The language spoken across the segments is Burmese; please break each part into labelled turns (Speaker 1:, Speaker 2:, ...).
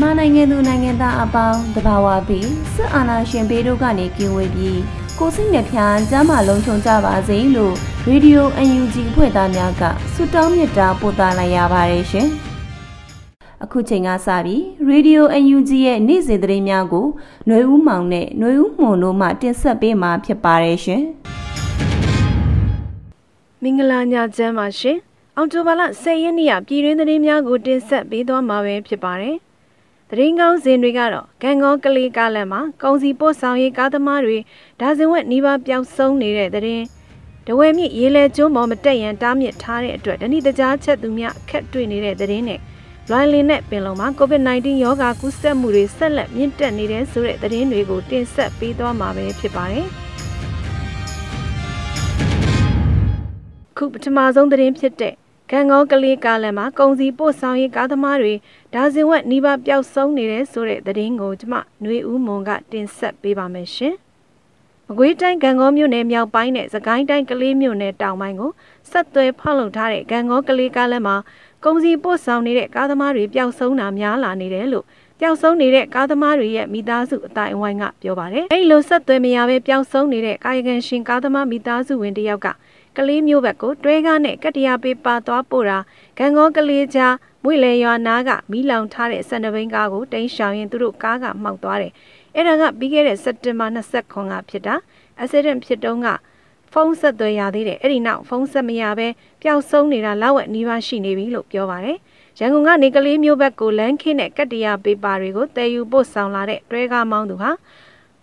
Speaker 1: မြန်မာနိုင်ငံသူနိုင်ငံသားအပေါင်းတဘာဝပြီးစစ်အာဏာရှင်ဘေးတို့ကနေကင်းဝေးပြီးကိုစိတ်နှဖျားစမ်းမလုံးချုံကြပါစေလို့ရေဒီယို UNG ဖွဲ့သားများကဆုတောင်းမေတ္တာပို့သလိုက်ရပါတယ်ရှင်။အခုချိန်ကစပြီးရေဒီယို UNG ရဲ့နေ့စဉ်သတင်းများကိုຫນွေဦးမောင်နဲ့ຫນွေဦးမှုန်တို့မှတင်ဆက်ပေးမှာဖြစ်ပါတယ်ရှင်။
Speaker 2: မင်္ဂလာညချမ်းပါရှင်။အောက်တိုဘာလ10ရက်နေ့ကပြည်တွင်းသတင်းများကိုတင်ဆက်ပေးသွားမှာပဲဖြစ်ပါတယ်။ သတင်းကောင်းစင်တွေကတော့ဂန်ကောကလေးကားလမ်းမှာကုံစီပို့ဆောင်ရေးကားသမားတွေဒါဇင်ဝက်နီးပါးပျောက်ဆုံးနေတဲ့သတင်း။တဝဲမြစ်ရေလဲကျွန်းပေါ်မတက်ရန်တားမြစ်ထားတဲ့အတွက်တဏိတကြားချက်သူများအခက်တွေ့နေတဲ့သတင်းနဲ့လွိုင်းလင်းနဲ့ပင်လုံမှာ COVID-19 ရောဂါကူးစက်မှုတွေဆက်လက်မြင့်တက်နေတဲ့ဆိုတဲ့သတင်းတွေကိုတင်ဆက်ပေးသွားမှာပဲဖြစ်ပါတယ်။ခုပထမဆုံးသတင်းဖြစ်တဲ့ ကံကောကလေးကားလမ်းမှာကုံစီပို့ဆောင်ရေးကားသမားတွေဒါဇင်ဝက်နီးပါးပျောက်ဆုံးနေတဲ့ဆိုတဲ့သတင်းကိုကျမຫນွေဦးမွန်ကတင်ဆက်ပေးပါမယ်ရှင်။မကွေးတိုင်းကံကောမြို့နယ်မြောက်ပိုင်းနဲ့စကိုင်းတိုင်းကလေးမြို့နယ်တောင်ပိုင်းကိုဆက်သွဲဖောက်လုပ်ထားတဲ့ကံကောကလေးကားလမ်းမှာကုံစီပို့ဆောင်နေတဲ့ကားသမားတွေပျောက်ဆုံးတာများလာနေတယ်လို့ပျောက်ဆုံးနေတဲ့ကားသမားတွေရဲ့မိသားစုအတိုင်းအဝိုင်းကပြောပါတယ်။အဲဒီလိုဆက်သွဲမရဘဲပျောက်ဆုံးနေတဲ့ကာယကံရှင်ကားသမားမိသားစုဝင်တစ်ယောက်က ကလေးမျိုးဘက်ကိုတွဲကားနဲ့ကတ္တရာပေးပါသွားပို့တာဂန်ကောကလေးကြားမွေလေရွာနားကမီးလောင်ထားတဲ့စန္ဒဘိန်းကားကိုတိန်းရှောင်ရင်သူတို့ကားကမှောက်သွားတယ်။အဲ့ဒါကပြီးခဲ့တဲ့စက်တင်ဘာ29ကဖြစ်တာ။ accident ဖြစ်တုန်းကဖုန်းဆက်သွယ်ရသေးတယ်။အဲ့ဒီနောက်ဖုန်းဆက်မရဘဲပျောက်ဆုံးနေတာလောက်ဝက်နီးပါးရှိနေပြီလို့ပြောပါတယ်။ရန်ကုန်ကနေကလေးမျိုးဘက်ကိုလမ်းခင်းတဲ့ကတ္တရာပေးပါတွေကိုတည်ယူပို့ဆောင်လာတဲ့တွဲကားမောင်းသူဟာ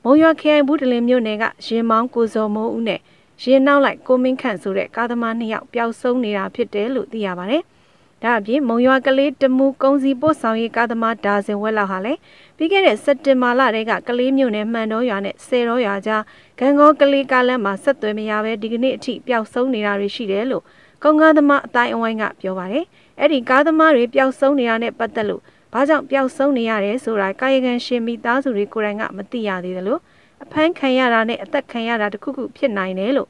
Speaker 2: မုံရွာခရိုင်ဘူးတလင်မြို့နယ်ကရင်မောင်းကိုစော်မိုးဦးနဲ့ ရင်နောက်လိုက်ကိုမင်းခန့်ဆိုတဲ့ကားသမားနှစ်ယောက်ပျောက်ဆုံးနေတာဖြစ်တယ်လို့သိရပါတယ်။ဒါအပြင်မုံရွာကလေးတမူကုန်းစီပို့ဆောင်ရေးကားသမားဒါဇင်ဝက်လောက်ဟာလည်းပြီးခဲ့တဲ့စက်တင်ဘာလတည်းကကလေးမြို့နယ်မှန်တော်ရွာနဲ့ဆယ်တော်ရွာကြားဂန်ကောကလေးကားလမ်းမှာဆက်သွယ်မရဘဲဒီကနေ့အထိပျောက်ဆုံးနေတာတွေရှိတယ်လို့ကုန်းကားသမားအတိုင်းအဝိုင်းကပြောပါတယ်။အဲ့ဒီကားသမားတွေပျောက်ဆုံးနေတာနဲ့ပတ်သက်လို့ဘာကြောင့်ပျောက်ဆုံးနေရတယ်ဆိုတာကာယကံရှင်မိသားစုတွေကိုယ်တိုင်ကမသိရသေးသလို အဖမ်းခံရတာနဲ့အသက်ခံရတာတခုခုဖြစ်နိုင်တယ်လို့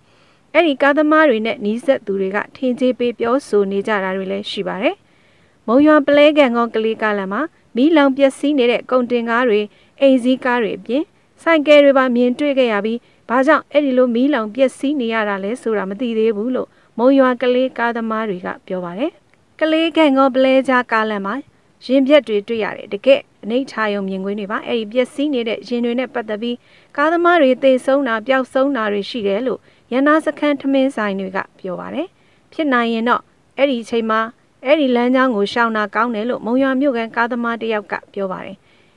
Speaker 2: အဲ့ဒီကားသမားတွေနဲ့နီးစပ်သူတွေကထင်ကြီးပေးပြောဆိုနေကြတာတွေလည်းရှိပါတယ်။မုံရွာပလဲကန်ကောကလေးကားလမ်းမှာမီးလောင်ပျက်စီးနေတဲ့ကုန်တင်ကားတွေအိမ်စည်းကားတွေအပြင်ဆိုင်ကယ်တွေပါမြင်တွေ့ခဲ့ရပြီးဘာကြောင့်အဲ့ဒီလိုမီးလောင်ပျက်စီးနေရတာလဲဆိုတာမသိသေးဘူးလို့မုံရွာကလေးကားသမားတွေကပြောပါတယ်။ကလေးကန်ကောပလဲကြားကားလမ်းမှာ ရင်ပြက်တွေတွေ့ရတယ်တကယ်အနိဋ္ဌာယုံမြင်ကွင်းတွေပါအဲ့ဒီပျက်စီးနေတဲ့ရင်တွေနဲ့ပတ်သက်ပြီးကားသမားတွေသေဆုံးတာပျောက်ဆုံးတာတွေရှိတယ်လို့ရန်နာစခန်းထမင်းဆိုင်တွေကပြောပါတယ်ဖြစ်နိုင်ရင်တော့အဲ့ဒီချိန်မှာအဲ့ဒီလမ်းကြောင်းကိုရှောင်တာကောင်းတယ်လို့မုံရွာမြို့ကန်ကားသမားတယောက်ကပြောပါတယ်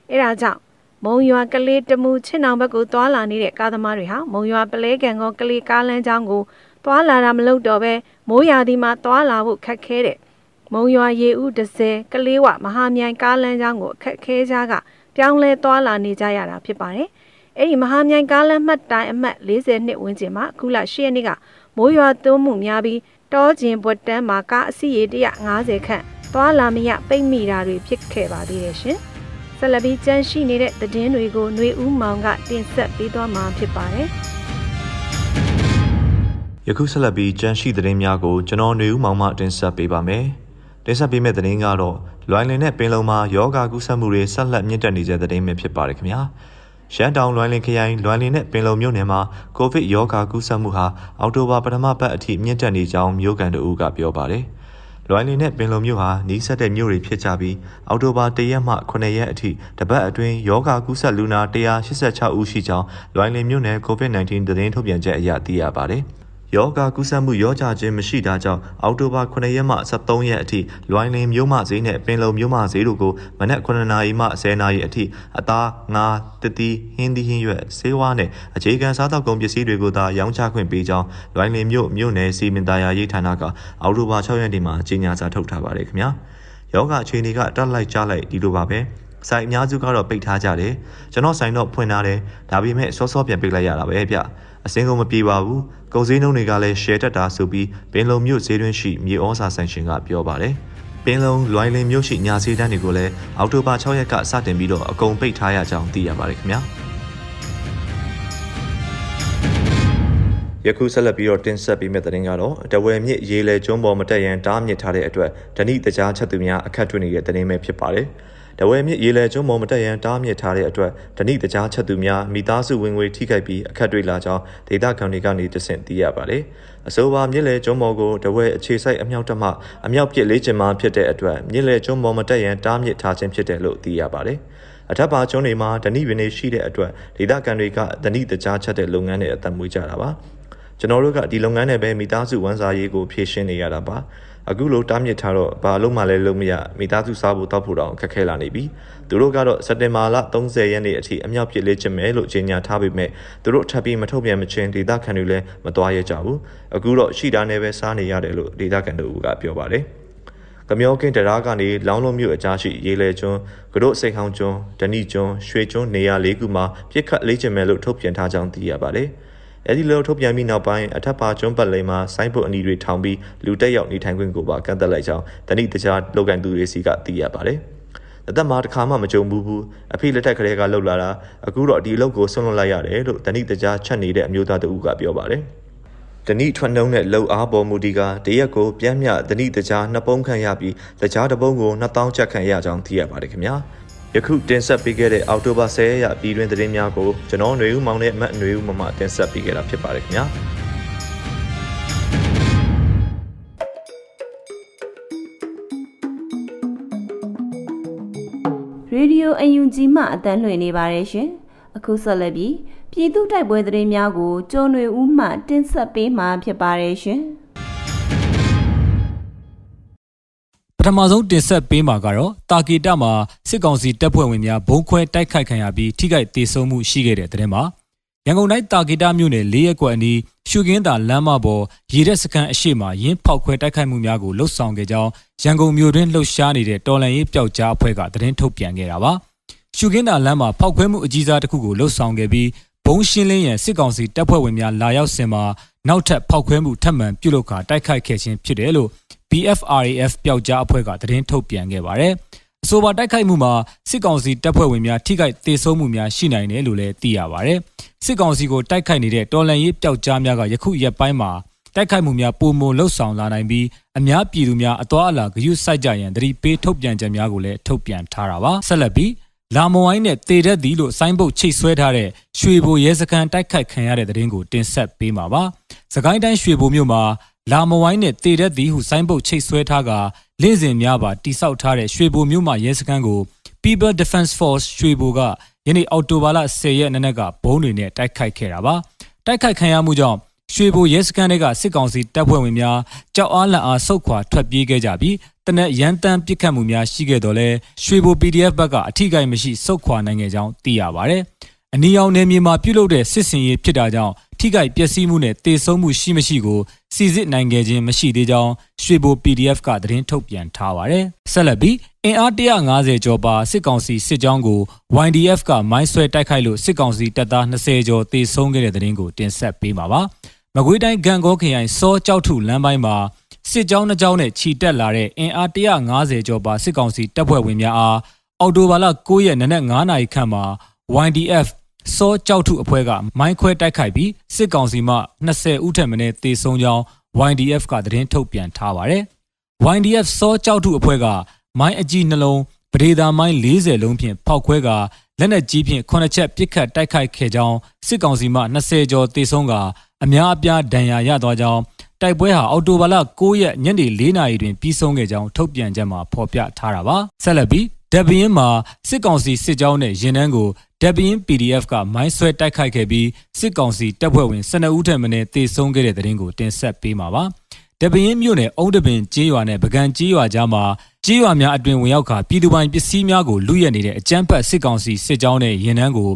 Speaker 2: အဲ့ဒါကြောင့်မုံရွာကလေးတမူချင်းအောင်ဘက်ကိုသွာလာနေတဲ့ကားသမားတွေဟာမုံရွာပလဲကန်ကောကလေးကားလမ်းကြောင်းကိုသွာလာတာမလုပ်တော့ပဲမိုးရာသီမှာသွာလာဖို့ခက်ခဲတဲ့ မုံရွာရေဦးဒဇယ်ကလေးဝမဟာမြိုင်ကားလမ်းကြောင်းကိုအခက်ခဲကြကပြောင်းလဲသွာလာနေကြရတာဖြစ်ပါတယ်။အဲ့ဒီမဟာမြိုင်ကားလမ်းမှတ်တိုင်အမှတ်40နှစ်ဝန်းကျင်မှာအခုလ10ရက်နေ့ကမိုးရွာသွန်းမှုများပြီးတောကျင်ပွတ်တန်းမှာကားအစီးရေ150ခန့်သွာလာမရပိတ်မိတာတွေဖြစ်ခဲ့ပါသေးတယ်ရှင်။ဆက်လက်ပြီးကြန့်ရှိနေတဲ့သတင်းတွေကိုຫນွေဦးမောင်ကတင်ဆက်ပေးသွားမှာဖြစ်ပါတယ်။
Speaker 3: ယခုဆက်လက်ပြီးကြန့်ရှိသတင်းများကိုကျွန်တော်နေဦးမောင်မှတင်ဆက်ပေးပါမယ်။ တင်ဆက်ပေးမယ့်သတင်းကတော့လွိုင်းလင်နဲ့ပင်လုံမှာယောဂါကူးစက်မှုတွေဆက်လက်မြင့်တက်နေတဲ့သတင်းပဲဖြစ်ပါတယ်ခင်ဗျာ။ရှမ်းတောင်လွိုင်းလင်ခရိုင်လွိုင်းလင်နဲ့ပင်လုံမြို့နယ်မှာကိုဗစ်ရောဂါကူးစက်မှုဟာအောက်တိုဘာပထမပတ်အထိမြင့်တက်နေကြောင်းမြို့ကန်တို့ကပြောပါတယ်။လွိုင်းလင်နဲ့ပင်လုံမြို့ဟာနီးစပ်တဲ့မြို့တွေဖြစ်ကြပြီးအောက်တိုဘာ၁ရက်မှ9ရက်အထိတပတ်အတွင်းယောဂါကူးစက်လူနာ186ဦးရှိကြောင်းလွိုင်းလင်မြို့နယ် COVID-19 သတင်းထုတ်ပြန်ချက်အရသိရပါတယ်။ ယောဂကူးစက်မှုရောကြခြင်းမရှိတာကြောင့်အောက်တိုဘာ9ရက်မှ23ရက်အထိလွိုင်းလင်းမြို့မဈေးနဲ့ပင်လုံမြို့မဈေးတို့ကိုမနက်9နာရီမှ10နာရီအထိအသားငါးတတိဟင်းသီးဟင်းရွက်ဆေးဝါးနဲ့အခြေခံစားသောက်ကုန်ပစ္စည်းတွေကိုသာရောင်းချခွင့်ပေးကြောင်းလွိုင်းလင်းမြို့မြို့နယ်စီမံသားယာရေးဌာနကအောက်တိုဘာ6ရက်နေ့မှာကြေညာစာထုတ်ထားပါတယ်ခင်ဗျာယောဂအခြေအနေကတက်လိုက်ကြလိုက်ဒီလိုပါပဲ ဆိုင်အများစုကတော့ပိတ်ထားကြတယ်ကျွန်တော်ဆိုင်တော့ဖွင့်ထားတယ်ဒါပေမဲ့စောစောပြန်ပိတ်လိုက်ရတာပဲဗျအစင်းကုန်မပြေပါဘူးကုန်စည်နှုန်းတွေကလည်း share တက်တာဆိုပြီးပင်လုံမြို့ဈေးတွင်းရှိမြေဩစာဆိုင်ရှင်ကပြောပါတယ်ပင်လုံလွိုင်းလင်းမြို့ရှိညာစီတန်းတွေကိုလည်းအောက်တိုဘာ6ရက်ကစတင်ပြီးတော့အကုန်ပိတ်ထားရကြောင်းသိရပါတယ်ခင်ဗျာယခုဆက်လက်ပြီးတော့တင်ဆက်ပေးမယ့်သတင်းကတော့တဝယ်မြစ်ရေလေကျွန်းပေါ်မတက်ရန်တားမြစ်ထားတဲ့အတွက်ဓဏိတကြားချက်သူများအခက်တွေ့နေတဲ့သတင်းပဲဖြစ်ပါတယ်။ တဝဲမြစ်ရေလဲကျွန်းပေါ်မတက်ရန်တားမြစ်ထားတဲ့အတွက်ဓဏိတကြားချက်သူများမိသားစုဝင်ငွေထိခိုက်ပြီးအခက်တွေ့လာကြောင်းဒေသခံတွေကနေတဆင့်သိရပါတယ်။အဆိုပါမြစ်လဲကျွန်းပေါ်ကိုတဝဲအခြေစိုက်အမြောက်တမအမြောက်ပစ်လေးချင်မှဖြစ်တဲ့အတွက်မြစ်လဲကျွန်းပေါ်မတက်ရန်တားမြစ်ထားခြင်းဖြစ်တယ်လို့သိရပါတယ်။အထက်ပါကျွန်းတွေမှာဓဏိပင်တွေရှိတဲ့အတွက်ဒေသခံတွေကဓဏိတကြားချက်တဲ့လုပ်ငန်းတွေအသက်မွေးကြတာပါ။ ကျွန်တော်တို့ကဒီလုပ်ငန်းနဲ့ပဲမိသားစုဝန်စားရေးကိုဖြည့်ရှင်းနေရတာပါ။အခုလိုတားမြစ်ထားတော့ဘာလို့မှလည်းလုံးမရမိသားစုစားဖို့တောက်ဖို့တောင်ခက်ခဲလာနေပြီသူတို့ကတော့စက်တင်ဘာလ30ရက်နေ့အထိအမြောက်ပြစ်လေးချင်မယ်လို့ကြေညာထားပေမဲ့သူတို့ထပ်ပြီးမထုတ်ပြန်မချင်းဒေသခံတွေလည်းမသွားရကြဘူးအခုတော့ရှိတာနဲ့ပဲစားနေရတယ်လို့ဒေသခံတို့ကပြောပါတယ်ကမျောကင်းတရားကနေလောင်းလုံးမြို့အကြားရှိရေလေကျွန်းကတို့စိတ်ဟောင်းကျွန်းဒဏိကျွန်းရွှေကျွန်းနေရာလေးခုမှာပြစ်ခတ်လေးချင်မယ်လို့ထုတ်ပြန်ထားကြောင်းသိရပါတယ်။ အဲဒီလိုထုတ်ပြန်ပြီးနောက်ပိုင်းအထက်ပါကျွန်းပတ်လိမ်မှာဆိုင်းပုတ်အနီတွေထောင်ပြီးလူတက်ရောက်နေထိုင်ခွင့်ကိုပါကန့်သက်လိုက်ကြောင်းတဏိတခြားလောက်ကန်သူတွေစီကသိရပါတယ်။အသက်မှာတစ်ခါမှမကြုံဘူးဘူးအဖေလက်ထက်ကလေးကလှုပ်လာတာအခုတော့ဒီအလုပ်ကိုဆွန့်လွတ်လိုက်ရတယ်လို့တဏိတခြားချက်နေတဲ့အမျိုးသားတဦးကပြောပါတယ်။တဏိထွက်နှုံးတဲ့လှုပ်အားပေါ်မူဒီကတရက်ကိုပြမ်းမြတဏိတခြားနှစ်ပုံးခန့်ရပြီးတခြားတစ်ပုံးကို2000ချက်ခန့်ရကြောင်းသိရပါတယ်ခင်ဗျာ။ ယခုတင်ဆက်ပေးခဲ့တဲ့အောက်တိုဘာ10ရက်ပြည်တွင်သတင်းများကိုကျွန်တော်ຫນွေဦးမောင်နဲ့အမတ်ຫນွေဦးမမတင်ဆက်ပေးခဲ့တာဖြစ်ပါတယ်ခင်ဗျာ
Speaker 1: ရေဒီယိုအယူဂျီမှအတန်းလွှင့်နေပါတယ်ရှင်အခုဆက်လက်ပြီးပြည်သူတိုက်ပွဲသတင်းများကိုကျော်ຫນွေဦးမှတင်ဆက်ပေးမှာဖြစ်ပါတယ်ရှင်
Speaker 4: ပထမဆုံးတင်ဆက်ပေးမှာကတော့တာကီတမှာစစ်ကောင်စီတပ်ဖွဲ့ဝင်များဘုံခွဲတိုက်ခိုက်ခံရပြီးထိခိုက်ဒေဆုံးမှုရှိခဲ့တဲ့တဲ့မှာရန်ကုန်တိုင်းတာကီတမြို့နယ်၄ရက်ကွက်အနီးရှုကင်းသာလမ်းမပေါ်ရေရက်စခန်းအရှိမရင်းဖောက်ခွဲတိုက်ခိုက်မှုများကိုလှုပ်ဆောင်ခဲ့ကြောင်းရန်ကုန်မြို့တွင်လှုပ်ရှားနေတဲ့တော်လန်ရေးပျောက်ကြားအဖွဲ့ကသတင်းထုတ်ပြန်ခဲ့တာပါရှုကင်းသာလမ်းမှာဖောက်ခွဲမှုအကြီးစားတစ်ခုကိုလှုပ်ဆောင်ခဲ့ပြီးဘုံရှင်းလင်းရန်စစ်ကောင်စီတပ်ဖွဲ့ဝင်များလာရောက်စင်မှာနောက်ထပ်ဖောက်ခွဲမှုထပ်မံပြုလုပ်ကာတိုက်ခိုက်ခဲ့ခြင်းဖြစ်တယ်လို့ BFRAF ပျောက်ကြားအဖွဲ့ကသတင်းထုတ်ပြန်ခဲ့ပါတယ်။အဆိုပါတိုက်ခိုက်မှုမှာစစ်ကောင်စီတပ်ဖွဲ့ဝင်များထိခိုက်ဒေဆုံးမှုများရှိနိုင်တယ်လို့လည်းသိရပါတယ်။စစ်ကောင်စီကိုတိုက်ခိုက်နေတဲ့တော်လန်ရေးပျောက်ကြားများကယခုရက်ပိုင်းမှာတိုက်ခိုက်မှုများပုံမလှုပ်ဆောင်လာနိုင်ပြီးအများပြည်သူများအသွားအလာဂရုစိုက်ကြရန်တတိပေးထုတ်ပြန်ချက်များကိုလည်းထုတ်ပြန်ထားတာပါဆက်လက်ပြီးလာမဝိုင်းနဲ့တေရက်သည်လို့ဆိုင်းဘုတ်ချိတ်ဆွဲထားတဲ့ရွှေဘိုရဲစခန်းတိုက်ခိုက်ခံရတဲ့တဲ့ရင်ကိုတင်ဆက်ပေးမှာပါ။စကိုင်းတိုင်းရွှေဘိုမြို့မှာ လာမဝိုင်းနဲ့တေရက်သည်ဟုဆိုင်းဘုတ်ချိတ်ဆွဲထားကလင့်စဉ်များပါတိစောက်ထားတဲ့ရွှေဘိုမြို့မှာရဲစခန်းကို People Defense Force ရွှေဘိုကယနေ့အောက်တိုဘာလ10ရက်နေ့ကဘုံတွေနဲ့တိုက်ခိုက်ခဲ့တာပါ။တိုက်ခိုက်ခံရမှုကြောင့်ရွှေဘိုရဲစခန်းတွေကစစ်ကောင်စီတပ်ဖွဲ့ဝင်များကြောက်အားလန့်အားဆုတ်ခွာထွက်ပြေးခဲ့ကြပြီးတနက်ရန်တမ်းပစ်ခတ်မှုများရှိခဲ့တော့လဲရွှေဘို PDF ဘက်ကအထိကိမရှိဆုတ်ခွာနိုင်ခဲ့ကြောင်းသိရပါဗျ။ အနီရောင်နယ်မြေမှာပြုလုပ်တဲ့စစ်စင်ရေးဖြစ်တာကြောင့်ထိခိုက်ပျက်စီးမှုနဲ့တေဆုံးမှုရှိမရှိကိုစီစစ်နိုင်ခဲ့ခြင်းမရှိသေးကြောင်းရွှေဘို PDF ကသတင်းထုတ်ပြန်ထားပါတယ်။ဆက်လက်ပြီးအင်အား150ကျော်ပါစစ်ကောင်စီစစ်ကြောင်းကို YDF ကမိုင်းဆွဲတိုက်ခိုက်လို့စစ်ကောင်စီတပ်သား20ကျော်တေဆုံးခဲ့တဲ့သတင်းကိုတင်ဆက်ပေးမှာပါ။မကွေးတိုင်းဂံကောခရိုင်စောကြောက်ထုလမ်းပိုင်းမှာစစ်ကြောင်းနှကြောင်းနဲ့ခြိတက်လာတဲ့အင်အား150ကျော်ပါစစ်ကောင်စီတပ်ဖွဲ့ဝင်များအားအော်တိုဘာလ9ရက်နနက်9နာရီခန့်မှာ YDF စောကြောက်ထုအဖွဲ့ကမိုင်းခွဲတိုက်ခိုက်ပြီးစစ်ကောင်စီမှ20ဦးထက်မနည်းတေဆုံးကြောင်း YDF ကသတင်းထုတ်ပြန်ထားပါတယ်။ YDF စောကြောက်ထုအဖွဲ့ကမိုင်းအကြီးနှလုံးပဒေသာမိုင်း40လုံးဖြင့်ဖောက်ခွဲကလက်နက်ကြီးဖြင့်9ချက်ပစ်ခတ်တိုက်ခိုက်ခဲ့ကြောင်းစစ်ကောင်စီမှ20ကျော်တေဆုံးကအများအပြားဒဏ်ရာရသွားကြောင်းတိုက်ပွဲဟာအော်တိုဘာလ9ရက်ညနေ4နာရီတွင်ပြီးဆုံးခဲ့ကြောင်းထုတ်ပြန်ချက်မှာဖော်ပြထားတာပါဆက်လက်ပြီး ဒက်ဘင်းမှာစစ်ကောင်စီစစ်ကြောင်းနဲ့ရင်နှန်းကိုဒက်ဘင်း PDF ကမိုင်းဆွဲတိုက်ခိုက်ခဲ့ပြီးစစ်ကောင်စီတပ်ဖွဲ့ဝင်12ဦးထက်မနည်းတေဆုံးခဲ့တဲ့တဲ့ရင်ကိုတင်ဆက်ပေးမှာပါတပင်းမြို့နယ်အုံးတပင်ကျေးရွာနဲ့ပကံကျေးရွာကြားမှာကျေးရွာများအတွင်ဝင်ရောက်ခါပြည်သူပိုင်ပစ္စည်းများကိုလူရက်နေတဲ့အကြမ်းဖက်စစ်ကောင်စီစစ်ကြောင်းနဲ့ရင်နှန်းကို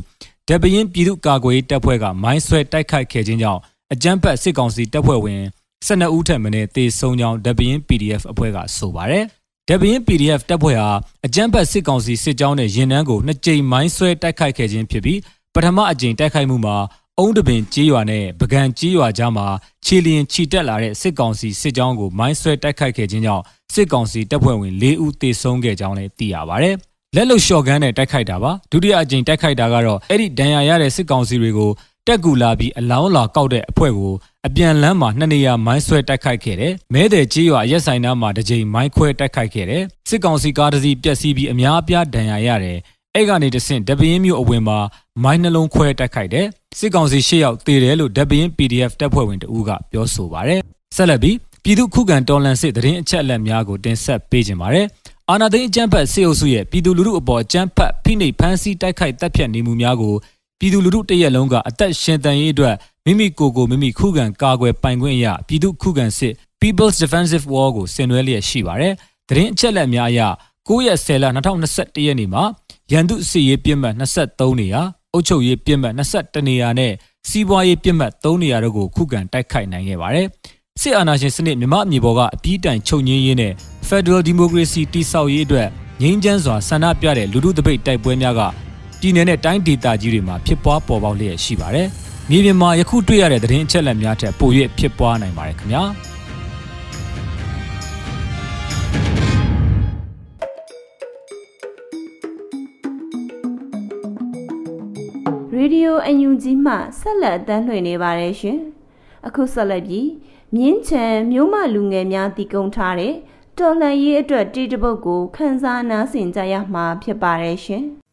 Speaker 4: တပင်းပြည်သူ့ကာကွယ်ရေးတပ်ဖွဲ့ကမိုင်းဆွဲတိုက်ခိုက်ခဲ့ခြင်းကြောင့်အကြမ်းဖက်စစ်ကောင်စီတပ်ဖွဲ့ဝင်12ဦးထက်မနည်းတေဆုံးကြောင်းတပင်း PDF အဖွဲ့ကဆိုပါတယ်။ ဒပင်း PDF တပ်ဖွဲ့ဟာအကြမ်းဖက်စစ်ကောင်စီစစ်ကြောင်းနဲ့ရင်နှန်းကိုနှစ်ကြိမ်မိုင်းဆွဲတိုက်ခိုက်ခဲ့ခြင်းဖြစ်ပြီးပထမအကြိမ်တိုက်ခိုက်မှုမှာအုံးတပင်ကြေးရွာနဲ့ပကံကြေးရွာကြားမှာခြေလျင်ခြိတက်လာတဲ့စစ်ကောင်စီစစ်ကြောင်းကိုမိုင်းဆွဲတိုက်ခိုက်ခဲ့ခြင်းကြောင့်စစ်ကောင်စီတပ်ဖွဲ့ဝင်၄ဦးသေဆုံးခဲ့ကြောင်းလည်းသိရပါဗျ။လက်လုံလျှော့ကန်းနဲ့တိုက်ခိုက်တာပါဒုတိယအကြိမ်တိုက်ခိုက်တာကတော့အဲ့ဒီဒဏ်ရာရတဲ့စစ်ကောင်စီတွေကို တက်ကူလာပြီးအလောင်းလာကောက်တဲ့အဖွဲ့ကိုအပြန်လန်းမှာနှစ်နေရာမိုင်းဆွဲတိုက်ခိုက်ခဲ့တယ်။မဲတဲ့ကြီးရွာရက်ဆိုင်နားမှာတစ်ကြိမ်မိုင်းခွဲတိုက်ခိုက်ခဲ့တယ်။စစ်ကောင်စီကားတစ်စီးပျက်စီးပြီးအများအပြားဒဏ်ရာရတယ်။အဲ့ကနေတဆင့်တပင်းမျိုးအဝင်မှာမိုင်းနှလုံးခွဲတိုက်ခိုက်တယ်။စစ်ကောင်စီရှေ့ရောက်တည်တယ်လို့တပင်း PDF တပ်ဖွဲ့ဝင်တဦးကပြောဆိုပါရယ်။ဆက်လက်ပြီးပြည်သူခုခံတော်လှန်စစ်တရင်အချက်အလက်များကိုတင်ဆက်ပေးခြင်းပါရယ်။အာနာသိန်းအကြမ်းဖက်စေအုပ်စုရဲ့ပြည်သူလူထုအပေါ်အကြမ်းဖက်ဖိနှိပ်ဖမ်းဆီးတိုက်ခိုက်တပ်ဖြတ်နေမှုများကို ပြည်သူလူထုတရက်လုံးကအသက်ရှင်တန်ရေးအတွက်မိမိကိုယ်ကိုမိမိခုခံကာကွယ်ပိုင်ခွင့်ရပြည်သူခုခံစစ် People's Defensive War ကိုဆင်နွှဲလျက်ရှိပါတယ်။သတင်းအချက်အလက်များအရ9ရက်10လ2021ရက်နေ့မှာရန်သူစစ်ရေးပြစ်မှတ်23နေရာအုပ်ချုပ်ရေးပြစ်မှတ်22နေရာနဲ့စီးပွားရေးပြစ်မှတ်3နေရာတို့ကိုခုခံတိုက်ခိုက်နိုင်ခဲ့ပါတယ်။စစ်အာဏာရှင်စနစ်မြမအမြေပေါ်ကအပြီးတိုင်ချုပ်ငင်းရေးနဲ့ Federal Democracy တိဆောက်ရေးအတွက်ငြိမ်းချမ်းစွာဆန္ဒပြတဲ့လူထုတပိတ်တိုက်ပွဲများက ပြည်내နဲ့တိုင်းဒေသကြီးတွေမှာဖြစ်ပွားပေါ်ပေါက်လျက်ရှိပါတယ်။မြေပြင်မှာယခုတွေ့ရတဲ့သတင်းအချက်အလက်များထက်ပို၍ဖြစ်ပွားနိုင်ပါတယ်ခင်ဗျာ။
Speaker 1: Radio UNG မှဆက်လက်အသံလွှင့်နေပါတယ်ရှင်။အခုဆက်လက်ပြီးမြင်းချံမြို့မလူငယ်များတည်ကုံထားတဲ့တော်လှန်ရေးအတွက်တီးတပုတ်ကိုခန်းစားနားဆင်ကြရမှာဖြစ်ပါတယ်ရှင်။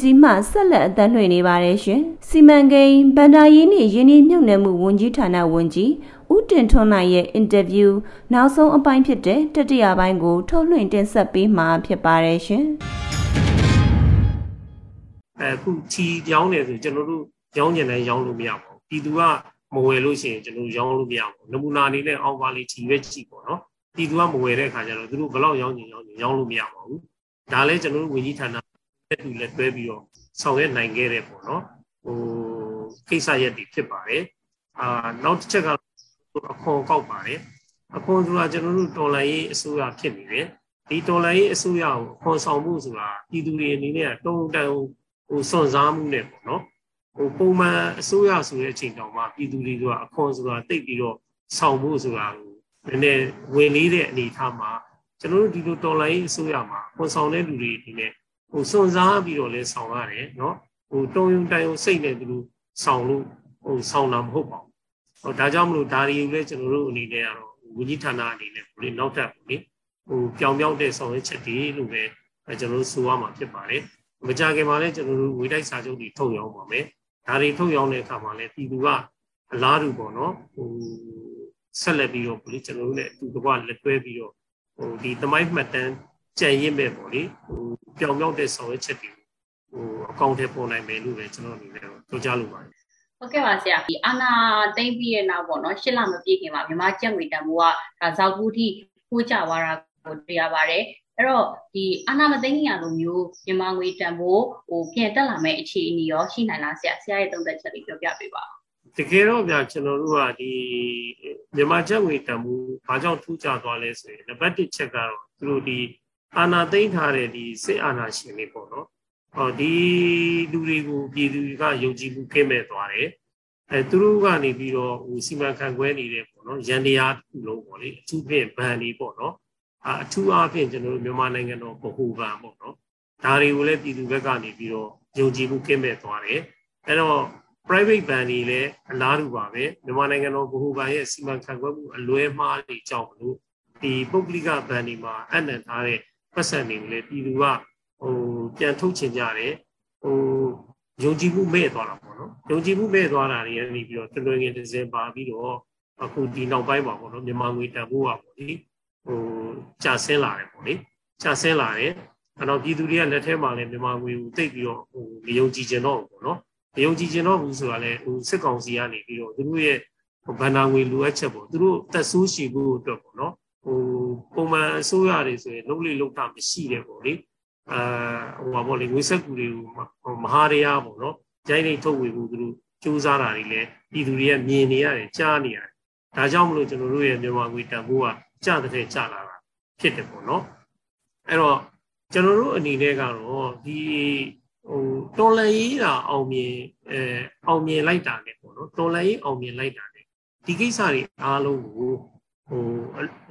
Speaker 5: ဒီ
Speaker 1: ယို UNG မှဆက်လက်အသံလွှင့်နေပါတယ်ရှင်။စီမံကိန်းဗန္ဒာယင်းနှင့်ယင်းနှိမ့်မြုပ်နှံမှုဝန်ကြီးဌာနဝန်ကြီးဦးတင်ထွန်းနိုင်ရဲ့အင်တာဗျူးနောက်ဆုံးအပိုင်းဖြစ်တဲ့တတိယပိုင်းကိုထုတ်လွှင့်တင်ဆက်ပေးမှာဖြစ်ပါတယ်ရှင်။
Speaker 6: အခုချီရောင်းတယ်ဆိုကျွန်တော်တို့ရောင်းကျင်တိုင်းရောင်းလို့မရပါဘူးပြည်သူကမဝယ်လို့ရှိရင်ကျွန်တော်တို့ရောင်းလို့မရဘူးနမူနာအနေနဲ့အောက်ပါလေးချီပဲချီပေါ့နော်ပြည်သူကမဝယ်တဲ့အခါကျတော့သူတို့ဘယ်လောက်ရောင်းကျင်ရောင်းကျင်ရောင်းလို့မရပါဘူးဒါလည်းကျွန်တော်တို့ဝန်ကြီးဌာန လက်တူလက်တွဲပြီးတော့ဆောင်ရွက်နိုင်ခဲ့တဲ့ပေါ့နော်ဟိုကိစ္စရက်တွေဖြစ်ပါတယ်အာနောက်တစ်ချက်ကတော့အခွန်ကောက်ပါတယ်အခွန်ဆိုတာကျွန်တော်တို့တော်လိုင်းရေးအစိုးရဖြစ်နေတယ်ဒီတော်လိုင်းရေးအစိုးရကိုအခွန်ဆောင်မှုဆိုတာပြည်သူတွေအနေနဲ့တုံးတန်ဟိုစွန့်စားမှုနဲ့ပေါ့နော်ဟိုပုံမှန်အစိုးရဆိုတဲ့အချိန်တောင်မှပြည်သူတွေကအခွန်ဆိုတာတိတ်ပြီးတော့ဆောင်မှုဆိုတာကိုနည်းနည်းဝင်လေးတဲ့အနေအထားမှာကျွန်တော်တို့ဒီလိုတော်လိုင်းအစိုးရမှာခွန်ဆောင်တဲ့လူတွေဒီနဲ့ ဟိုစွန့်စားပြီးတော့လဲဆောင်ရတယ်နော်ဟိုတုံယုံတိုင်ယုံစိတ်နဲ့သူတို့ဆောင်လို့ဟိုဆောင်တာမဟုတ်ပါဘူးဟိုဒါကြောင့်မလို့ဒါတွေကိုလည်းကျွန်တော်တို့အနေနဲ့ကတော့ဝန်ကြီးဌာနအနေနဲ့ကိုလေနောက်ထပ်ကိုလေဟိုပြောင်ပြောင်းတဲ့ဆောင်ရွက်ချက်တွေလို့ပဲကျွန်တော်တို့ဆိုရမှာဖြစ်ပါတယ်မကြခင်မှာလည်းကျွန်တော်တို့ဝေတိုက်စာချုပ်တွေထုတ်ရောင်းပါမယ်ဒါတွေထုတ်ရောင်းတဲ့အခါမှာလည်းပြည်သူကအလားတူပေါ့နော်ဟိုဆက်လက်ပြီးတော့ကိုလေကျွန်တော်တို့လည်းအတူတကွလက်တွဲပြီးတော့ဟိုဒီသမိုင်းမှတ်တမ်း ကြံရင့်မဲ့ပေါ့လေဟိုပြောင်ပြောင်းတဲ့ဆောင်ရွက်ချက်တွေဟိုအကောင့်ထဲပေါ်နိုင်မယ်လို့လည်းကျွန်တော်အနေနဲ့ပြောကြားလိုပါတယ်
Speaker 7: ဟုတ်ကဲ့ပါဆရာဒီအာနာတိမ့်ပြီးတဲ့နောက်ပေါ့နော်ရှစ်လမပြည့်ခင်မှာမြန်မာကျပ်ငွေတန်ဖိုးကဒါဇောက်ကူးထိပိုးကျသွားတာကိုတွေ့ရပါတယ်အဲ့တော့ဒီအာနာမသိန်းရလိုမျိုးမြန်မာငွေတန်ဖိုးဟိုပြန်တက်လာမယ့်အခြေအနေရောရှိနိုင်လားဆရာဆရာရဲ့သုံးသပ်ချက်လေးပြောပြပေးပါဦး
Speaker 6: တကယ်တော့ဗျာကျွန်တော်တို့ကဒီမြန်မာချက်ငွေတန်ဖိုးဘာကြောင့်ထူးခြားသွားလဲဆိုရင်နံပါတ်1ချက်ကတော့သူတို့ဒီ အာနာသိမ်းထားတဲ့ဒီစစ်အာဏာရှင်တွေပေါ့နော်ဟောဒီလူတွေကိုပြည်သူကယုံကြည်မှုကင်းမဲ့သွားတယ်အဲသူတို့ကနေပြီးတော့ဟိုစီမံခန့်ခွဲနေတဲ့ပေါ့နော်ရန်တရားတစ်ခုလုံးပေါ့လေအထူးဖြင့်ဗန်တွေပေါ့နော်အာအထူးအားဖြင့်ကျွန်တော်တို့မြန်မာနိုင်ငံတော်ဗဟိုဘဏ်ပေါ့နော်ဒါတွေကိုလည်းပြည်သူဘက်ကနေပြီးတော့ယုံကြည်မှုကင်းမဲ့သွားတယ်အဲတော့ private ဘဏ်တွေလည်းအလားတူပါပဲမြန်မာနိုင်ငံတော်ဗဟိုဘဏ်ရဲ့စီမံခန့်ခွဲမှုအလွဲမှားတွေကြောင့်မလို့ဒီပုဂ္ဂလိကဘဏ်တွေမှာအနံ့ထားတဲ့ ပတ်စံတွေကိုလည်းပြည်သူကဟိုပြန်ထုတ်ချင်ကြတယ်ဟိုယုံကြည်မှုမဲ့သွားတာပေါ့နော်ယုံကြည်မှုမဲ့သွားတာတွေကနေပြီးတော့တလွင်ငင်တစ်စင်ပါပြီးတော့အခုဒီနောက်ပိုင်းပါပေါ့နော်မြန်မာငွေတန်ဖိုးอ่ะပေါ့လေဟိုကြာဆင်းလာတယ်ပေါ့လေကြာဆင်းလာတယ်အဲ့တော့ပြည်သူတွေကလက်ထဲမှာလည်းမြန်မာငွေကိုတိတ်ပြီးတော့ဟိုမယုံကြည်ကြတော့ဘူးပေါ့နော်မယုံကြည်ကြတော့ဘူးဆိုတာလည်းဟိုစစ်ကောင်စီကနေပြီးတော့သူတို့ရဲ့ဗန္ဒာငွေလိုအပ်ချက်ပေါ့သူတို့တက်ဆိုးရှိဖို့အတွက်ပေါ့နော် ဟိုပုံမှန်အစိုးရတွေဆိုရင်လုံးလေလုံးတာမရှိတယ်ပေါ့လေအာဟိုပါပေါ့လေငွေဆက်ကူတွေကိုမဟာတရားပေါ့နော်ဂျိုင်းနေထုတ်ဝေဖို့သူတို့စူးစမ်းတာတွေလည်းပြည်သူတွေကမြင်နေရတယ်ကြားနေရတယ်ဒါကြောင့်မလို့ကျွန်တော်တို့ရဲ့မြန်မာငွေတန်ဖိုးကကျတဲ့ကျလာတာဖြစ်တယ်ပေါ့နော်အဲ့တော့ကျွန်တော်တို့အနေနဲ့ကတော့ဒီဟိုတော်လန်ရေးတာအောင်မြင်အဲအောင်မြင်လိုက်တာ ਨੇ ပေါ့နော်တော်လန်ရေးအောင်မြင်လိုက်တာ ਨੇ ဒီကိစ္စတွေအားလုံးကို ဟို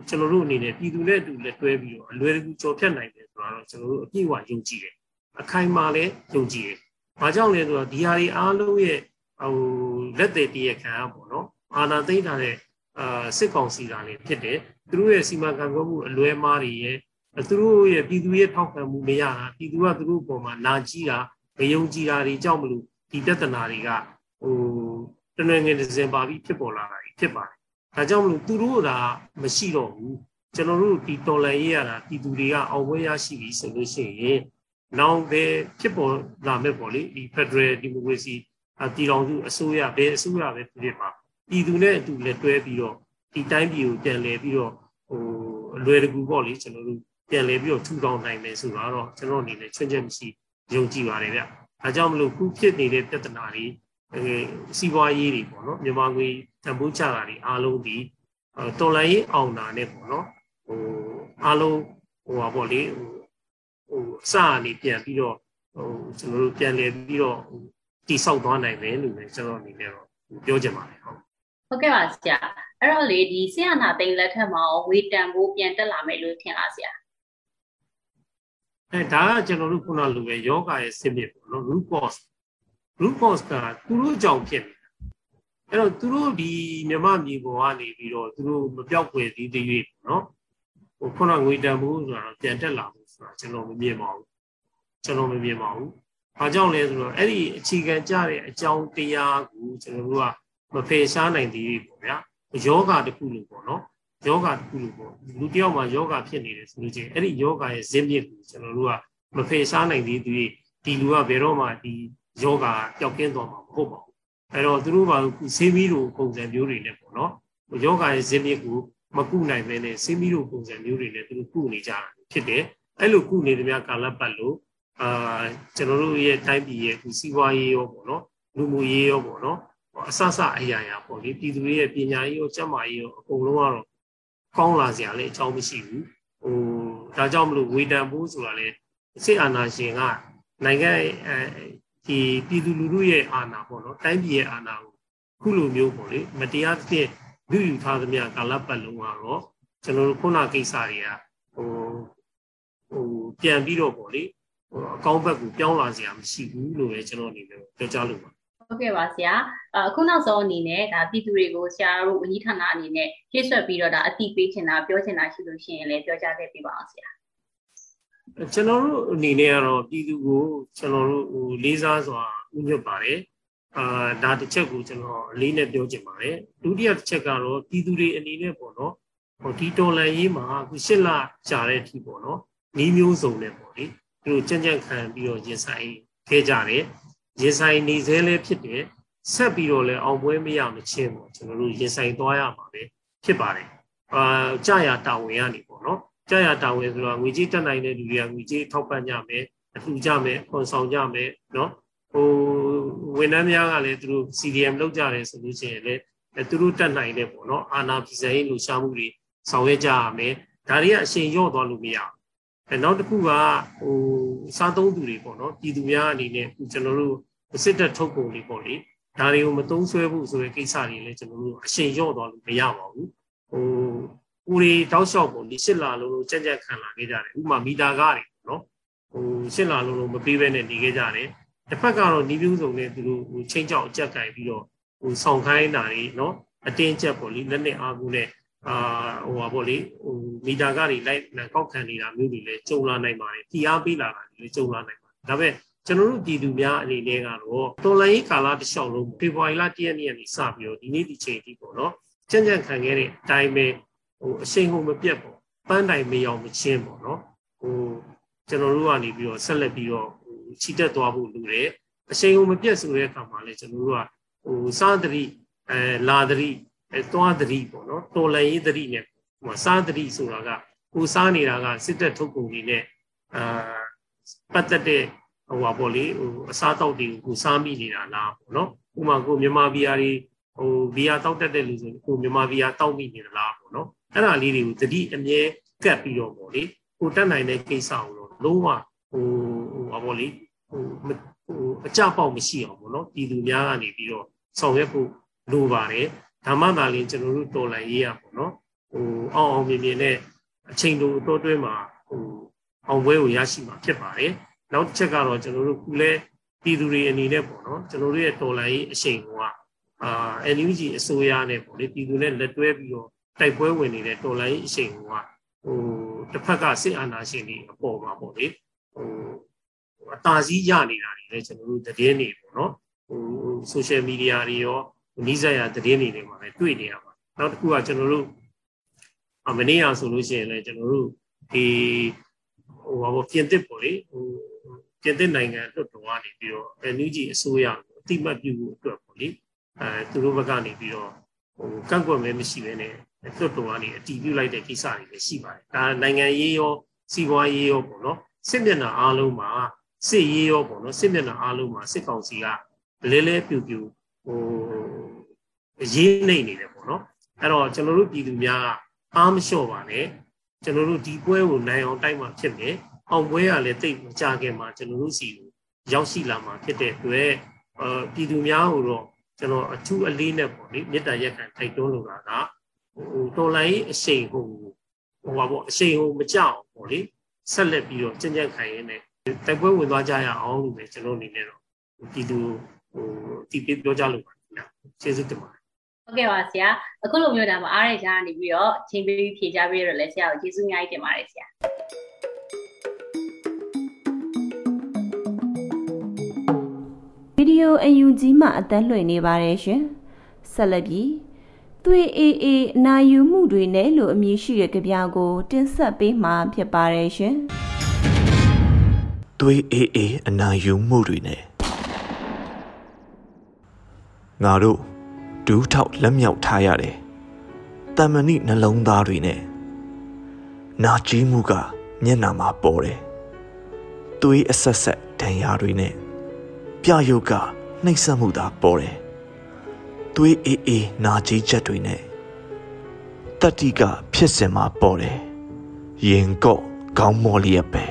Speaker 6: ကျွန်တော်တို့အနေနဲ့ပြည်သူနဲ့အတူလက်တွဲပြီးတော့အလွယ်တကူကြော်ဖြတ်နိုင်တယ်ဆိုတာတော့ကျွန်တော်တို့အပြည့်အဝယုံကြည်တယ်အခိုင်အမာလည်းယုံကြည်တယ်။ဘာကြောင့်လဲဆိုတော့ဒီဟာတွေအားလုံးရဲ့ဟိုလက်သေးတရခံပေါ့နော်အာနာသိမ့်ထားတဲ့အာစစ်ကောင်စီသားတွေဖြစ်တယ်သူတို့ရဲ့စီမံခန့်ခွဲမှုအလွဲမားတွေရဲ့သူတို့ရဲ့ပြည်သူရဲ့ထောက်ခံမှုမရတာပြည်သူကသူတို့ပေါ်မှာနာကြီးတာမယုံကြည်တာတွေကြောင့်မလို့ဒီပြဿနာတွေကဟိုတနင်္ဂနွေဒဇင်ဘာပြီးဖြစ်ပေါ်လာတာဖြစ်ပါတယ် ဒါကြောင့်မလို့သူတို့ကမရှိတော့ဘူးကျွန်တော်တို့ဒီတော်လန်ရေးရတာပြည်သူတွေကအောင်ပွဲရရှိပြီဆိုလို့ရှိရင်နောင်ပဲဖြစ်ပေါ်လာမဲ့ပေါ့လေဒီ Federal Democracy ပြည်တော်စုအစိုးရဘယ်အစိုးရပဲဖြစ်ဖြစ်ပါပြည်သူနဲ့အတူလက်တွဲပြီးတော့ဒီတိုင်းပြည်ကိုပြန်လဲပြီးတော့ဟိုအလွယ်တကူပေါ့လေကျွန်တော်တို့ပြန်လဲပြီးတော့ထူထောင်နိုင်မယ်ဆိုတော့ကျွန်တော်အနေနဲ့ချွင်းချက်မရှိယုံကြည်ပါတယ်ဗျ။ဒါကြောင့်မလို့ခုဖြစ်နေတဲ့ပြဿနာတွေ အဲစီးပွားရေးတွေပေါ့နော်မြန်မာငွေတန်ဖိုးချတာတွေအားလုံးဒီတော်လိုင်းရေးအောင်တာနဲ့ပေါ့နော်ဟိုအားလုံးဟိုပါပေါ့လေဟိုဟိုအစအနေပြန်ပြီးတော့ဟိုကျွန်တော်တို့ပြန်လဲပြီးတော့တိဆောက်သွားနိုင်မယ်လို့လည်းကျွန်တော်အနေနဲ့တော့ပြောချင်ပါတယ်ဟုတ်
Speaker 7: ဟုတ်ကဲ့ပါဆရာအဲ့တော့လေဒီဆီယနာသိန်းလက်ထက်မှာဝေတန်ဖို့ပြန်တက်လာမယ်လို့ထင်လားဆရာ
Speaker 6: အဲဒါကကျွန်တော်တို့ခုနလိုပဲယောဂရဲ့စစ်မြစ်ပေါ့နော် root cause root cause ကသူတို့ကြောင့်ဖြစ်နေတာအဲ့တော့သူတို့ဒီမြမမြေပေါ်ကနေပြီးတော့သူတို့မပြောက်ွယ်သေးသေး၍ပေါ့နော်ဟိုခုနငွေတန်ဖို့ဆိုတာပြန်တက်လာဖို့ဆိုတာကျွန်တော်မမြင်ပါဘူးကျွန်တော်မမြင်ပါဘူးဘာကြောင့်လဲဆိုတော့အဲ့ဒီအခြေခံကြတဲ့အကြောင်းတရားကိုကျွန်တော်တို့ကမဖယ်ရှားနိုင်သေးဘူးပေါ့ဗျာယောဂတစ်ခုလို့ပေါ့နော်ယောဂတစ်ခုလို့ပေါ့လူတယောက်မှာယောဂဖြစ်နေတယ်ဆိုလို့ချင်းအဲ့ဒီယောဂရဲ့ဇင်းမြစ်ကိုကျွန်တော်တို့ကမဖယ်ရှားနိုင်သေးသူဒီလူကဘယ်တော့မှဒီ ယောဂပျောက်ကင်းသွားမှာမဟုတ်ပါဘူးအဲ့တော့သူတို့ကဆေးမီးလိုပုံစံမျိုးတွေနဲ့ပေါ့နော်ယောဂရဲ့ဇင်းမြစ်ကိုမကုနိုင်ပဲနဲ့ဆေးမီးလိုပုံစံမျိုးတွေနဲ့သူတို့ကုနေကြတာဖြစ်တယ်အဲ့လိုကုနေတဲ့များကာလပတ်လို့အာကျွန်တော်တို့ရဲ့တိုင်းပြည်ရဲ့ဒီစီးပွားရေးရောပေါ့နော်လူမှုရေးရောပေါ့နော်အဆဆအရာရာပေါ့လေပြည်သူတွေရဲ့ပညာရေးရောကျန်းမာရေးရောအကုန်လုံးကတော့ကောင်းလာစရာလည်းအကြောင်းမရှိဘူးဟိုဒါကြောင့်မလို့ဝေတန်ဖို့ဆိုတာလေစစ်အာဏာရှင်ကနိုင်ငံအဲ ဒီပြည်သူလူထုရဲ့အာဏာပေါ့နော်တိုင်းပြည်ရဲ့အာဏာကိုခုလိုမျိုးပေါ့လေမတရားသဖြင့်လူယူထားသမျှကာလပတ်လုံးကတော့ကျွန်တော်တို့ခုနကိစ္စတွေကဟိုဟိုပြန်ပြီးတော့ပေါ့လေဟိုအကောင့်ဘက်ကိုပြောင်းလာစရာမရှိဘူးလို့ပဲကျွန်တော်အနေနဲ့ပြောကြားလို့ပါ
Speaker 7: ဟုတ်ကဲ့ပါဆရာအခုနောက်ဆုံးအနေနဲ့ဒါပြည်သူတွေကိုဆရာတို့ဝန်ကြီးဌာနအနေနဲ့ဖြည့်ဆွတ်ပြီးတော့ဒါအတိပေးချင်တာပြောချင်တာရှိလို့ရှိရင်လည်းပြောကြားခဲ့ပြပါအောင်ဆရာ
Speaker 6: ကျွန်တော်တို့အနေနဲ့ကတော့ပြည်သူကိုကျွန်တော်တို့ဟိုလေးစားစွာဥညွတ်ပါတယ်အာဒါတစ်ချက်ကိုကျွန်တော်အလေးနဲ့ပြောချင်ပါတယ်ဒုတိယတစ်ချက်ကတော့ပြည်သူတွေအနေနဲ့ပေါ့နော်ဟိုဒီတော်လန်ရေးမှာအခုရှစ်လကြာတဲ့အထိပေါ့နော်နီးမျိုးစုံနဲ့ပေါ့လေသူတို့ကြံ့ကြံ့ခံပြီးတော့ရင်ဆိုင်ခဲ့ကြတယ်ရင်ဆိုင်နေသေးလဲဖြစ်တယ်ဆက်ပြီးတော့လဲအောင်ပွဲမရမချင်းပေါ့ကျွန်တော်တို့ရင်ဆိုင်သွားရမှာပဲဖြစ်ပါတယ်အာကြာရတာဝန်ရနေပေါ့နော် ကြာရတာဝန်ဆိုတော့ငွေကြေးတက်နိုင်တဲ့လူတွေကငွေကြေးထောက်ပံ့ကြမယ်အလှူကြမယ်ခွန်ဆောင်ကြမယ်နော်ဟိုဝန်ထမ်းများကလည်းသူတို့ CDM လုပ်ကြတယ်ဆိုလို့ရှိရင်လည်းသူတို့တက်နိုင်တဲ့ပေါ့နော်အာနာပြည်စရေးလှူရှားမှုတွေဆောင်ရွက်ကြရမယ်ဒါတွေကအရှင်ရော့သွားလို့မရဘူးနောက်တစ်ခုကဟိုစားသုံးသူတွေပေါ့နော်ပြည်သူများအနေနဲ့ကျွန်တော်တို့စစ်တပ်ထုတ်ပုံလေးပေါ့လေဒါတွေကိုမသုံးဆွဲဘူးဆိုတဲ့ကိစ္စတွေလည်းကျွန်တော်တို့အရှင်ရော့သွားလို့မရပါဘူးဟို ဦးရီတောက်လျှောက်ပေါ့ဒီရှစ်လာလုံးလုံးကြက်ကြက်ခံလာခဲ့ကြတယ်ဥပမာမီတာကားတွေနော်ဟိုရှစ်လာလုံးလုံးမပေးဘဲနဲ့နေခဲ့ကြတယ်တစ်ဖက်ကတော့နီးပြူးစုံနဲ့သူတို့ဟိုချင်းကြောက်အကြက်ကင်ပြီးတော့ဟိုဆောင်ခိုင်းတာတွေနော်အတင်းကျပ်ပေါ့လေလက်နဲ့အားကိုနဲ့အာဟိုပါပေါ့လေဟိုမီတာကားတွေလိုက်ကောက်ခံနေတာမျိုးတွေလည်းကြုံလာနိုင်ပါတယ်။တီအားပေးလာတာလည်းကြုံလာနိုင်ပါတယ်။ဒါပေမဲ့ကျွန်တော်တို့ပြည်သူများအနေနဲ့ကတော့တော်လိုင်းကာလတစ်လျှောက်လုံးဖေဖော်ဝါရီလ1ရက်နေ့ကနေစပြီးတော့ဒီနေ့ဒီချိန်ထိပေါ့နော်ကြံ့ကြံ့ခံခဲ့တဲ့အတိုင်းပဲ ဟိုအရှိန်ဟုန်မပြတ်ပေါ့ပန်းတိုင်မရောင်မချင်းပေါ့နော်ဟိုကျွန်တော်တို့ကနေပြီးတော့ဆက်လက်ပြီးတော့ဟိုချီတက်သွားဖို့လိုတယ်အရှိန်ဟုန်မပြတ်ဆိုတဲ့အခါမှာလည်းကျွန်တော်တို့ကဟိုစားတတိအဲလာတတိအဲသွားတတိပေါ့နော်တော်လန်ရေးတတိနဲ့ဟိုစားတတိဆိုတာကကိုစားနေတာကစစ်တပ်ထုတ်ကုန်တွေနဲ့အာပတ်သက်တဲ့ဟိုပါပေါ့လေဟိုအစားတောက်တွေကိုကိုစားမိနေတာလားပေါ့နော်ဥမာကိုမြန်မာဘီယာတွေဟိုဘီယာတောက်တတ်တဲ့လူဆိုကိုမြန်မာဘီယာတောက်မိနေသလားပေါ့နော် အဲ့ဒါလေးတွေကိုတတိအမြဲကတ်ပြီးတော့ပေါ့လေကိုတက်နိုင်တဲ့ကိစ္စကိုတော့လုံးဝဟိုဟိုပါပေါ့လေဟိုဟိုအကြပေါက်မရှိအောင်ပေါ့နော်ပြည်သူများကနေပြီးတော့ဆောင်ရွက်ဖို့လိုပါတယ်ဓမ္မသာလင်ကျွန်တော်တို့တော်လန်ရေးရပေါ့နော်ဟိုအောင်အောင်မြင်မြင်နဲ့အချိန်တိုတိုးတွဲမှာဟိုအောင်ပွဲကိုရရှိမှာဖြစ်ပါတယ်နောက်တစ်ချက်ကတော့ကျွန်တော်တို့ခုလဲပြည်သူတွေအနေနဲ့ပေါ့နော်ကျွန်တော်တို့ရဲ့တော်လိုင်းအရှိန်ကအာ NUG အစိုးရနဲ့ပေါ့လေပြည်သူနဲ့လက်တွဲပြီးတော့ တိုက်ပွဲဝင်နေတဲ့တော်လိုင်းအရှိန်ကဟိုတစ်ဖက်ကစစ်အာဏာရှင်တွေအပေါ်မှာပေါ့လေဟိုအသာစီးရနေတာတွေလည်းကျွန်တော်တို့သတင်းတွေပေါ့နော်ဟို social media တွေရောနီးစပ်ရာသတင်းတွေတွေမှာလည်းတွေ့နေရပါနောက်တစ်ခုကကျွန်တော်တို့အမနေ့ကဆိုလို့ရှိရင်လည်းကျွန်တော်တို့ဒီဟိုဘာပေါ့ပြင်သစ်ပေါ့လေဟိုပြင်သစ်နိုင်ငံလွှတ်တော်ကနေပြီးတော့ NUG အစိုးရကိုအတိမတ်ပြုဖို့အတွက်ပေါ့လေအဲသူတို့ဘက်ကနေပြီးတော့ဟိုကန့်ကွက်မဲမရှိဘဲနဲ့ လွှတ်တော်ကနေအတီးပြုလိုက်တဲ့ကိစ္စတွေလည်းရှိပါတယ်ဒါနိုင်ငံရေးရောစီးပွားရေးရောပေါ့နော်စစ်မျက်နှာအားလုံးမှာစစ်ရေးရောပေါ့နော်စစ်မျက်နှာအားလုံးမှာစစ်ကောင်စီကလဲလဲပြူပြူဟိုရေးနေနေတယ်ပေါ့နော်အဲ့တော့ကျွန်တော်တို့ပြည်သူများအားမလျှော့ပါနဲ့ကျွန်တော်တို့ဒီပွဲကိုနိုင်အောင်တိုက်မှဖြစ်မယ်အောင်ပွဲကလည်းတိတ်မကြခင်မှာကျွန်တော်တို့စီကိုရောက်ရှိလာမှာဖြစ်တဲ့အတွက်အာပြည်သူများကိုတော့ကျွန်တော်အထူးအလေးနဲ့ပေါ့လေမေတ္တာရက်ခံထိုက်တွန်းလိုတာက ဟိုတော်လိုင်းအရှိန်ဟိုဟိုပါပေါ့အရှိန်ဟိုမကြောက်ပေါ့လေဆက်လက်ပြီးတော့ကြင်ကြက်ခိုင်ရင်းနဲ့တိုက်ပွဲဝင်သွားကြရအောင်လို့ပဲကျွန်တော်အနေနဲ့တော့ပြည်သူဟိုတည်ပြီးပြောကြလို့ပါခင်ဗျာကျေးဇူးတင်ပါတယ်
Speaker 7: ဟုတ်ကဲ့ပါဆရာအခုလိုမျိုးဒါမှအားရကြနေပြီးတော့ချိန်ပေးဖြေကြပေးရတော့လဲဆရာကိုကျေးဇူးအများကြီးတင်ပါတယ်ဆရာ
Speaker 8: ဗီဒီယိုအယူကြီးမှအသက်လွှင့်နေပါတယ်ရှင်ဆက်လက်ပြီး သွေးအေးအေးအနာယူမှုတွေနဲ့လို့အမည်ရှိတဲ့ကြပြာကို တင်ဆက်ပေးမှာဖြစ်ပါတယ်ရှင်
Speaker 9: သွေးအေးအေးအနာယူမှုတွေနဲ့ငါတို့ဒူးထောက်လက်မြောက်ထားရတယ်။တမဏိနှလုံးသားတွေနဲ့နာကြီးမှုကမျက်နှာမှာပေါ်တယ်။သွေးအဆက်ဆက်ဒဏ်ရာတွေနဲ့ပြယုတ်ကနှိပ်စက်မှုသာပေါ်တယ်။ သွေးအေးအေးနာကြီးချက်တွေနဲ့တတိကဖြစ်စင်မှာပေါ်တယ်။ရင်ကော့ခေါင်းမော်လျက်ပဲ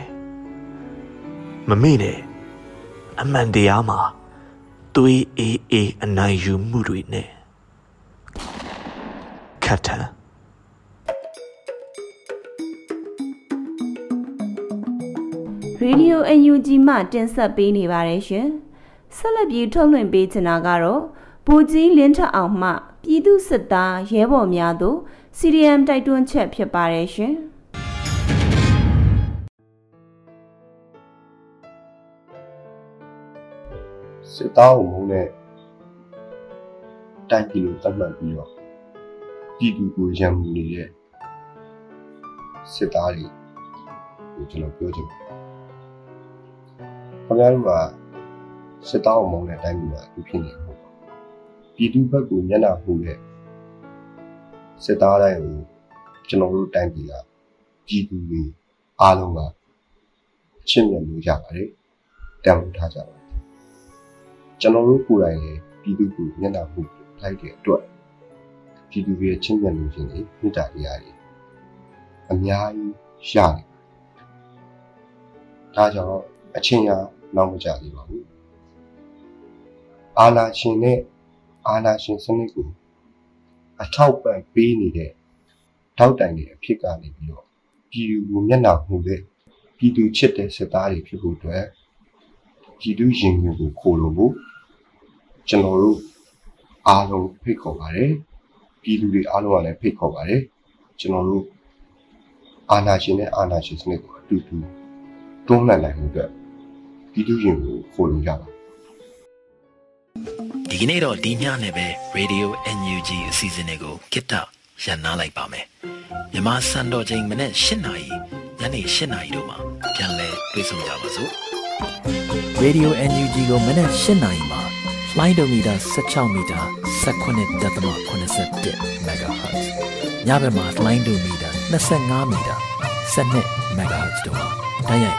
Speaker 9: ။မမေ့နဲ့အမှန်တရားမှာသွေးအေးအေးအနိုင်ယူမှုတွေနဲ့ခတ်ထန်
Speaker 8: ရေဒီယိုအယူဂျီမှတင်ဆက်ပေးနေပါတယ်ရှင်ဆက်လက်ပြီးထုတ်လွှင့်ပေးချင်တာကတော့ ဘူကြီးလင်းထအောင်မှပြည်သူစစ်သားရဲဘော်များတို့ CDM တိုက်တွန်းချက်ဖြစ်ပါတယ်ရှင်
Speaker 10: စစ်သားကိုမုန်းတဲ့တိုင်းပြည်လို့သတ်မှတ်ပြီးတော့ပြည်သူကိုရံမှုနေတဲ့စစ်သားတွေကိုကျွန်တော်ပြောချင်တယ်။ခင်ဗျားတို့ကစစ်သားကိုမုန်းတဲ့တိုင်းပြည်မှာအခုဖြစ်နေဟုတ်ပါ ပြည်သူဘက်ကိုမျက်နှာပူတဲ့စစ်သားတိုင်းကိုကျွန်တော်တို့တိုင်းပြည်ကပြည်သူတွေအားလုံးကချစ်မြတ်လို့ရပါတယ်။တန်ဖိုးထားကြပါကျွန်တော်တို့ကိုယ်တိုင်လည်းပြည်သူကိုမျက်နှာမှုလိုက်တဲ့အတွက်ပြည်သူရဲ့ချင်းမြတ်လို့ခြင်းတွေမေတ္တာတရားတွေအများကြီးရတယ်။ဒါကြောင့်အချင်းရနောက်မကြသေးပါဘူး။အာနာရှင်နဲ့ အာနာရှင်စနစ်ကိုအထောက်ပံ့ပေးနေတဲ့ထောက်တိုင်တွေအဖြစ်ကနေပြီးတော့ပြည်သူကိုမျက်နှာမှုတဲ့ပြည်သူချစ်တဲ့စစ်သားတွေဖြစ်ဖို့အတွက်ပြည်သူရင်ဝင်ကိုခိုးလို့ဖို့ကျွန်တော်တို့အားလုံးဖိတ်ခေါ်ပါတယ်ပြည်သူတွေအားလုံးကလည်းဖိတ်ခေါ်ပါတယ်ကျွန်တော်တို့အာဏာရှင်နဲ့အာဏာရှင်စနစ်ကိုအတူတူတွန်းလှန်နိုင်မှုအတွက်ပြည်သူရင်ကိုခိုးလို့ရပါ
Speaker 11: ဒီကနေ့တော့ဒီညနဲ့ပဲ Radio NUG အစီအစဉ်လေးကိုကိတ္တရန်နာလိုက်ပါမယ်မြမစံတော်ချိန်မနေ့၈နာရီညနေ၈နာရီတို့မှာပြန်လည်တွေ့ဆုံကြပါစို့
Speaker 12: Radio NUG ကိုမနေ့၈နာရီမှာလိုင်းဒိုမီတာ16မီတာ19.87 MHz ညဘက်မှာလိုင်းဒိုမီတာ25မီတာ12 MHz တို့မှာတိုက်ရိုက်